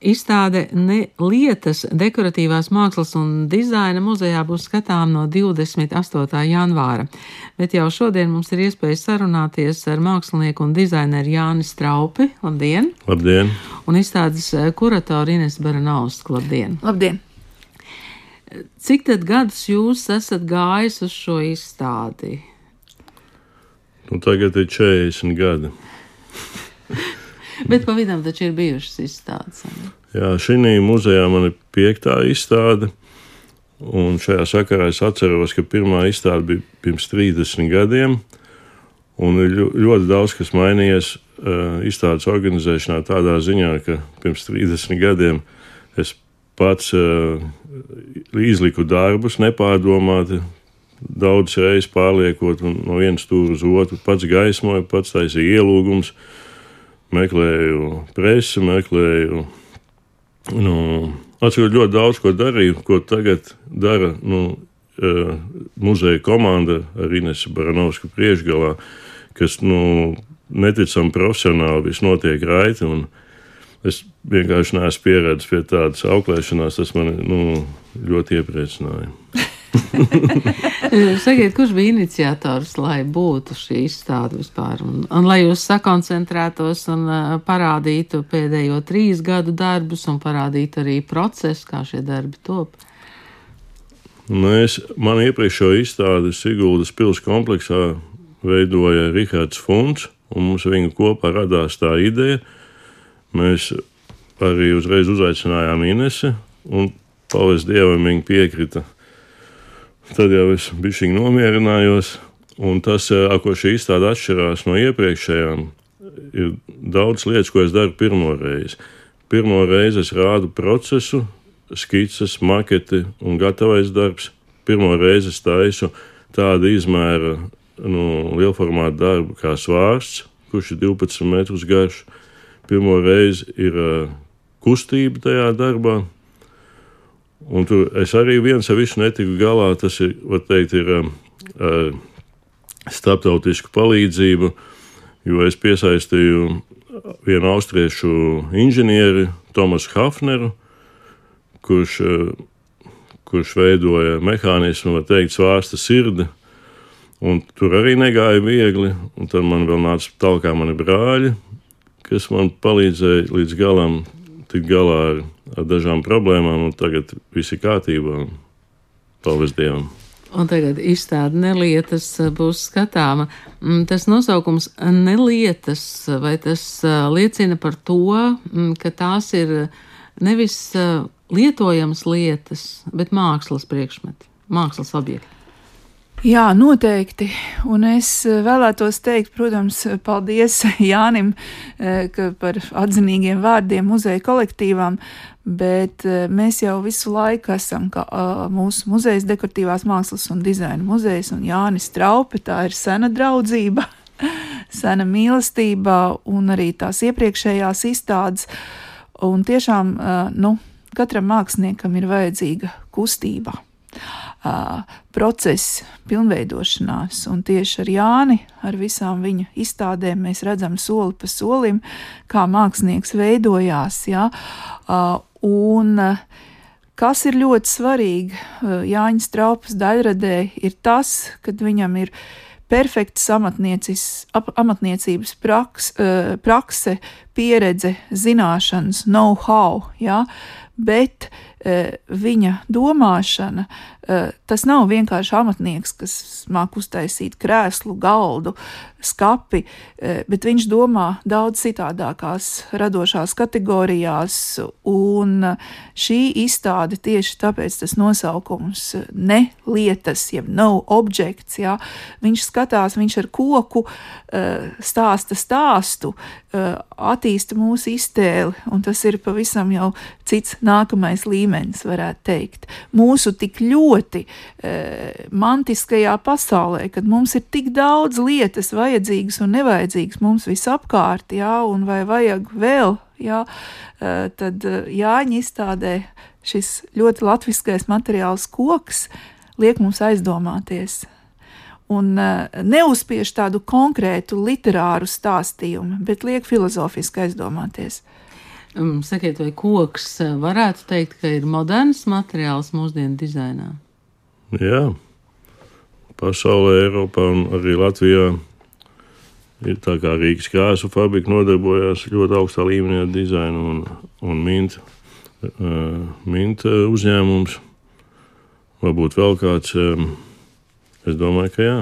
Izstāde ne lietas dekoratīvās mākslas un dizaina muzejā būs skatām no 28. janvāra, bet jau šodien mums ir iespēja sarunāties ar mākslinieku un dizaineru Jāni Straupi. Labdien! Labdien! Un izstādes kuratoru Ines Baranovsku. Labdien! Labdien! Cik tad gadus jūs esat gājis uz šo izstādi? Nu, tagad ir 40 gadi. Bet pa vidam taču ir bijušas izstādes. Jā, šī muzejā man ir piektā izstāde. Un šajā sakarā es atceros, ka pirmā izstāde bija pirms 30 gadiem. Un ir ļoti daudz kas mainījies izstādes organizēšanā, tādā ziņā, ka pirms 30 gadiem es pats izliku darbus nepārdomāti, daudz reizes pārliekot no vienas stūra uz otru, pats gaismoju, pats taisīju ielūgumus meklēju presi, meklēju. Nu, Atceros ļoti daudz ko darīju, ko tagad dara nu, uh, muzeja komanda ar Inesu Baranovsku priekšgalā, kas nu, neticami profesionāli viss notiek raiti. Es vienkārši neesmu pieredzējis pie tādas auklēšanās, tas man nu, ļoti iepriecināja. Sakiet, kurš bija iniciators, lai būtu šī izstāde vispār? Un, un lai jūs sakoncentrētos un uh, parādītu pēdējo trīs gadu darbus un parādītu arī procesu, kā šie darbi top? Mēs, man iepriekšējo izstādi Siguldas pilsētas kompleksā veidoja Rihards Funds, un mums viņa kopā radās tā ideja. Mēs arī uzreiz uzaicinājām Inesi, un paldies Dievam, viņa piekrita Tad jau es biju nomierinājos, un tas, eh, ar ko šī izstāde atšķirās no iepriekšējām, ir daudz lietas, ko es daru pirmo reizi. Pirmo reizi es rādu procesu, skices, maketi un gatavais darbs. Pirmo reizi es taisu tādu izmēru nu, lielformātu darbu kā svārsts, kurš ir 12 metrus garš. Pirmo reizi ir uh, kustība tajā darbā, Un tur es arī viens ar visu netiku galā. Tas ir, teikt, ir uh, starptautisku palīdzību, jo es piesaistīju vienu austriešu inženieri, Tomasu Hafneru, kurš, uh, kurš veidoja mehānismu, var teikt, svārsta sirdi. Un tur arī negāja viegli, un tad man vēl nāca tālāk mani brāļi, kas man palīdzēja līdz galam tikt galā ar, ar dažām problēmām, un tagad viss ir kārtībā. Paldies Dievam! Un tagad izstāde nelietas būs skatāma. Mm, tas nosaukums nelietas, vai tas liecina par to, mm, ka tās ir nevis lietojamas lietas, bet mākslas priekšmeti, mākslas objekti? Jā, noteikti. Un es eh, vēlētos teikt, protams, paldies Jānim eh, par atzinīgiem vārdiem muzeja kolektīvām, bet eh, mēs jau visu laiku esam kā, mūsu muzejas dekoratīvās mākslas un dizaina muzejs un Jānis Traupe, tā ir sena draudzība, sena mīlestība un arī tās iepriekšējās izstādes. Un tiešām, nu, katram māksliniekam ir vajadzīga kustība uh, process, pilnveidošanās. Un tieši ar Jāni, ar visām viņa izstādēm, mēs redzam soli pa solim, kā mākslinieks veidojās. Ja? Uh, un, uh, Kas ir ļoti svarīgi Jāņa Straupas daļradē, ir tas, ka viņam ir perfekts amatniecības praks, prakse, pieredze, zināšanas, know-how, ja? bet viņa domāšana Eh, tas nav vienkārši amatnieks, kas māku uztaisīt krēslu, galdu, skapi, eh, bet viņš domā daudz citādākās radošās kategorijās, un šī izstāde tieši tāpēc tas nosaukums ne lietas, jeb no objects, jā, viņš skatās, viņš ar koku eh, stāsta stāstu, attīsta mūsu iztēli, un tas ir pavisam jau cits nākamais līmenis, varētu teikt. Mūsu tik ļoti ļoti e, mantiskajā pasaulē, kad mums ir tik daudz lietas vajadzīgas un nevajadzīgas mums visapkārt, jā, un vai vajag vēl, jā, e, tad e, Jāņa izstādē šis ļoti latviskais materiāls koks liek mums aizdomāties un uh, neuzspiež tādu konkrētu literāru stāstījumu, bet liek filozofiski aizdomāties. Um, sakiet, vai koks uh, varētu teikt, ka ir moderns materiāls mūsdienu dizainā? Jā, pasaulē, Eiropā un arī Latvijā ir tā kā Rīgas krāsu fabrika nodarbojās ļoti augstā līmenī ar dizainu un, un mintu, mintu uzņēmums. Varbūt vēl kāds, es domāju, ka jā.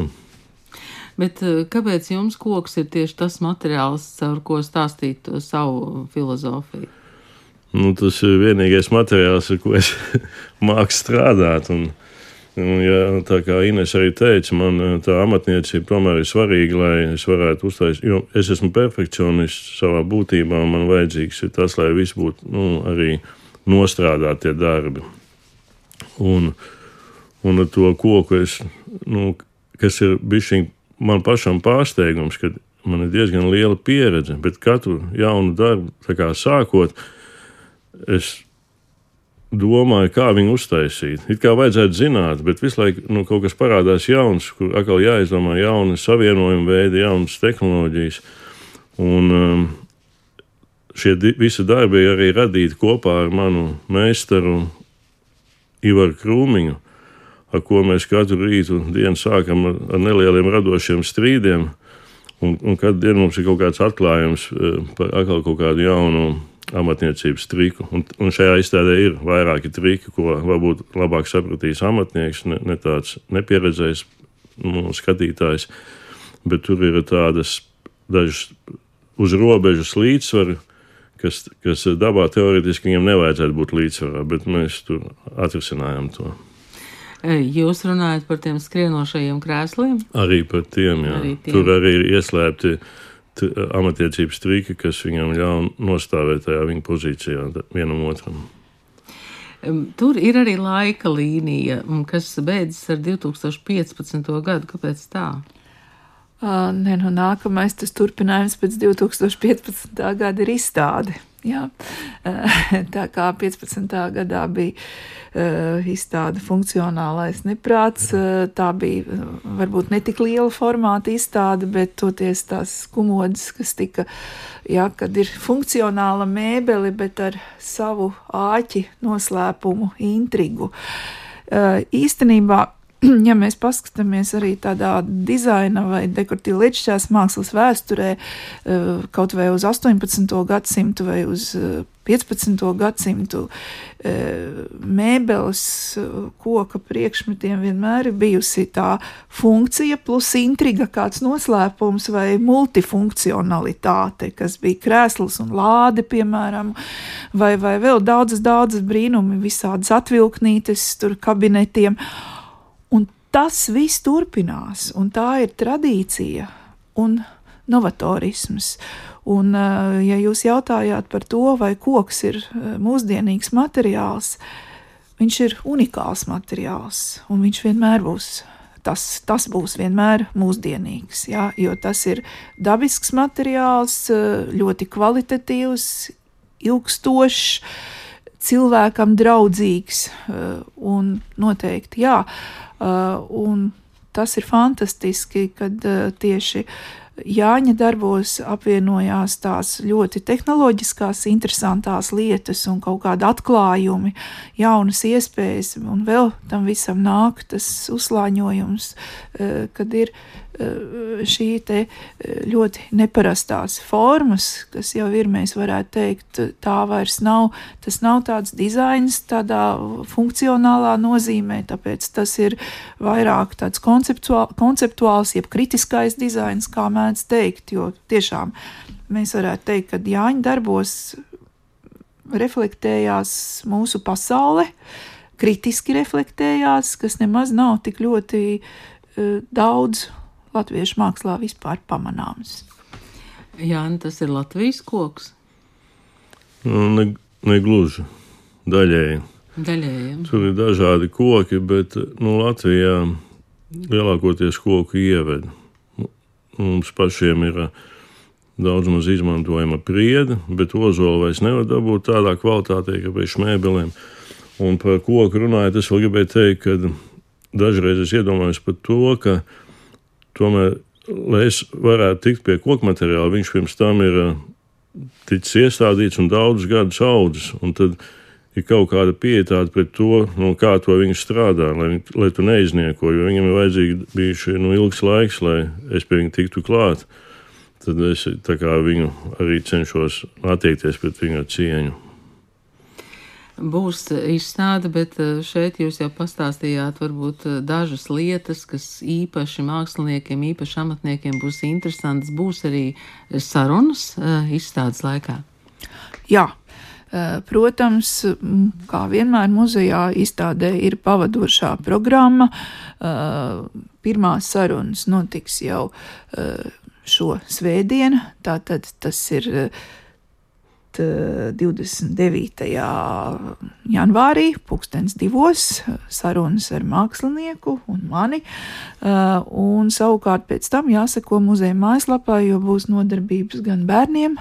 Bet kāpēc jums koks ir tieši tas materiāls, caur ko stāstīt savu filozofiju? Nu, tas ir vienīgais materiāls, ar ko es māku strādāt. Un, uh, ja, tā kā Ines arī teica, man eh, tā amatniecība tomēr ir svarīga, lai es varētu uztaisīt. Jo es esmu perfekcionists savā būtībā, man vajadzīgs ir tas, lai viss būtu nu, arī nostrādātie darbi. Un, un ar to koku es, nu, kas ir bijis man pašam pārsteigums, ka man ir diezgan liela pieredze, bet katru jaunu darbu sākot, es domāju, kā viņu uztaisīt. It kā vajadzētu zināt, bet visu laiku nu, kaut kas parādās jauns, kur atkal jāizdomā jauni savienojumi veidi, jaunas tehnoloģijas. Un um, šie visi darbi arī radīti kopā ar manu meistaru Ivaru Krūmiņu, ar ko mēs katru rītu dienu sākam ar, ar nelieliem radošiem strīdiem. Un, un kad mums ir kaut kāds atklājums uh, par atkal kaut kādu jaunu amatniecības triku. Un, un šajā izstādē ir vairāki triki, ko varbūt labāk sapratīs amatnieks, ne, ne tāds nepieredzējis nu, skatītājs. Bet tur ir tādas dažas uz robežas līdzsvaru, kas, kas dabā teorētiski viņam nevajadzētu būt līdzsvarā, bet mēs tur atrisinājām to. Jūs runājat par tiem skrienošajiem krēsliem? Arī par tiem, jā. Arī tiem. Tur arī ir ieslēpti uh, amatiecības triki, kas viņam ļauj nostāvēt tajā viņa pozīcijā vienam otram. Tur ir arī laika līnija, kas beidzas ar 2015. gadu. Kāpēc tā? Uh, nē, nu, nākamais tas turpinājums pēc 2015. gada ir izstāde. Jā. Uh, tā kā 15. gadā bija uh, izstāde funkcionālais neprāts, uh, tā bija varbūt ne tik liela formāta izstāde, bet toties tās kumodas, kas tika, jā, kad ir funkcionāla mēbeli, bet ar savu āķi noslēpumu, intrigu. Īstenībā ja mēs paskatāmies arī tādā dizaina vai dekoratīvā lietišķās mākslas vēsturē, eh, kaut vai uz 18. gadsimtu vai uz 15. Eh, gadsimtu, eh, mēbeles koka priekšmetiem vienmēr ir bijusi tā funkcija plus intriga, kāds noslēpums vai multifunkcionalitāte, kas bija krēsls un lāde, piemēram, vai, vai vēl daudzas, daudzas brīnumi, visādas atvilknītes tur kabinetiem tas viss turpinās, un tā ir tradīcija un novatorisms. Un, eh, ja jūs jautājāt par to, vai koks ir eh, mūsdienīgs materiāls, viņš ir unikāls materiāls, un viņš vienmēr būs. Tas, tas būs vienmēr mūsdienīgs, jā, jo tas ir dabisks materiāls, eh, ļoti kvalitatīvs, ilgstošs, cilvēkam draudzīgs un noteikti, jā, un tas ir fantastiski, kad uh, tieši Jāņa darbos apvienojās tās ļoti tehnoloģiskās, interesantās lietas un kaut kādi atklājumi, jaunas iespējas, un vēl tam visam nāk tas uzslāņojums, uh, kad ir Eh, šī te eh, ļoti neparastās formas, kas jau ir, mēs varētu teikt, tā vairs nav, tas nav tāds dizains tādā funkcionālā nozīmē, tāpēc tas ir vairāk tāds konceptuāl, konceptuāls, jeb kritiskais dizains, kā mēdz teikt, jo tiešām mēs varētu teikt, ka Jāņa darbos reflektējās mūsu pasaule, kritiski reflektējās, kas nemaz nav tik ļoti uh, daudz latviešu mākslā vispār pamanāms. Jā, tas ir Latvijas koks. Nu, ne, ne gluži daļēji. Daļēji. Tur ir dažādi koki, bet nu, Latvijā lielākoties koku ieved. Mums pašiem ir daudz maz izmantojama priede, bet ozolu vairs nevar dabūt tādā kvalitātē, kā pēc mēbelēm. Un par koku runājot, es vēl gribēju teikt, ka dažreiz es iedomājos par to, ka Tomēr, lai es varētu tikt pie koku materiāla, viņš pirms tam ir ticis iestādīts un daudzus gadus audzis. Tad ir kaut kāda pieeja pret to, no kā to viņš strādā, lai, lai tu neiznieko, jo viņam ir vajadzīgi bijuši nu, ilgs laiks, lai es pie viņa tiktu klāt. Tad es viņu arī cenšos attiekties pret viņu cieņu būs izstāde, bet šeit jūs jau pastāstījāt varbūt dažas lietas, kas īpaši māksliniekiem, īpaši amatniekiem būs interesantas. Būs arī sarunas izstādes laikā. Jā, Eh, protams, kā vienmēr muzejā izstādē ir pavadošā programma. Eh, Pirmās sarunas notiks jau eh, šo svētdienu, tātad tas ir 29. janvārī, pulkstens divos, sarunas ar mākslinieku un mani. Un savukārt pēc tam jāseko muzeja mājaslapā, jo būs nodarbības gan bērniem,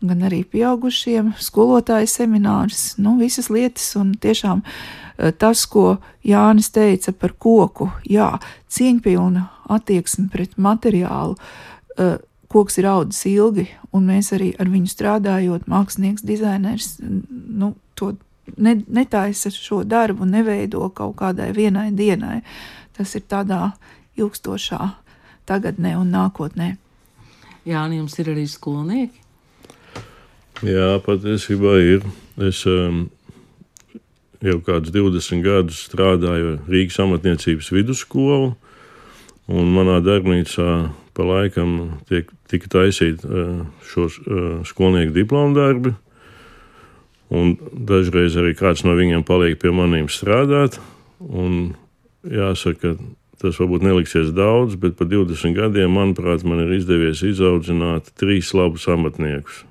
gan arī pieaugušiem, skolotāju seminārs, nu, visas lietas. Un tiešām eh, tas, ko Jānis teica par koku, jā, cieņpilna attieksme pret materiālu. Koks ir audzis ilgi, un mēs arī ar viņu strādājot, mākslinieks, dizainers, nu, to ne, netaisa šo darbu, neveido kaut kādai vienai dienai. Tas ir tādā ilgstošā tagadnē un nākotnē. Jā, un jums ir arī skolnieki? Jā, patiesībā ir. Es um, jau kādus 20 gadus strādāju Rīgas amatniecības vidusskolu, un manā darbnīcā pa laikam tiek, tika taisīti uh, skolnieku diplomu darbi. Un dažreiz arī kāds no viņiem paliek pie maniem strādāt. Jāsaka, tas varbūt neliksies daudz, bet pa 20 gadiem, manuprāt, man ir izdevies izaudzināt trīs labus amatniekus.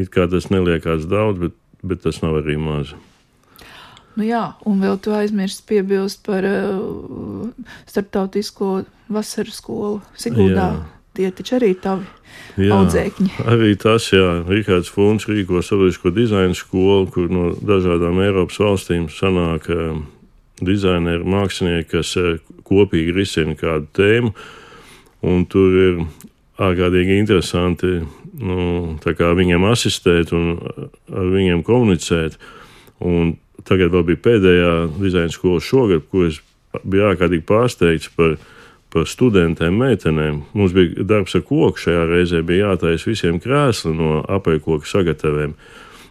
It kā tas neliekās daudz, bet, bet tas nav arī maz. Nu jā, un vēl tu aizmirsti piebilst par uh, starptautisko vasaras skolu Siguldā. Jā. Tie taču arī tavi jā, audzēkņi. Arī tas, jā, Rikārds Funds rīko sabiedrisko dizainu skolu, kur no dažādām Eiropas valstīm sanāk uh, dizaineri, mākslinieki, kas uh, kopīgi risina kādu tēmu. Un tur ir ārkārtīgi interesanti nu, viņiem asistēt un ar viņiem komunicēt. Un tagad vēl bija pēdējā dizaina skola šogad, ko es biju ārkārtīgi pārsteigts par, par studentēm, meitenēm. Mums bija darbs ar koku, šajā reizē bija jātaisa visiem krēsli no apēkoka sagatavēm.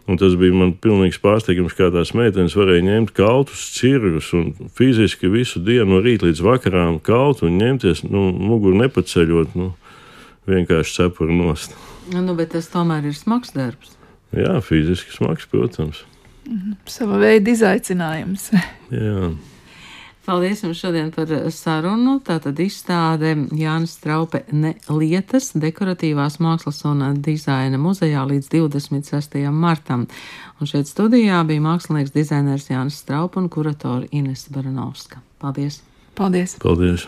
Un tas bija man pilnīgs pārsteigums, kā tās meitenes varēja ņemt kaltus, cirgus un fiziski visu dienu no rīta līdz vakarām kaltu un ņemties, nu, muguru nepaceļot, nu, vienkārši cepuru nost. Nu, bet tas tomēr ir smags darbs. Jā, fiziski smags, protams. Sava veida izaicinājums. Jā. Paldies jums šodien par sarunu. Tātad izstāde Jānis Traupe ne lietas dekoratīvās mākslas un dizaina muzejā līdz 26. martam. Un šeit studijā bija mākslinieks dizainers Jānis Traupe un kuratori Ines Baranovska. Paldies! Paldies! Paldies.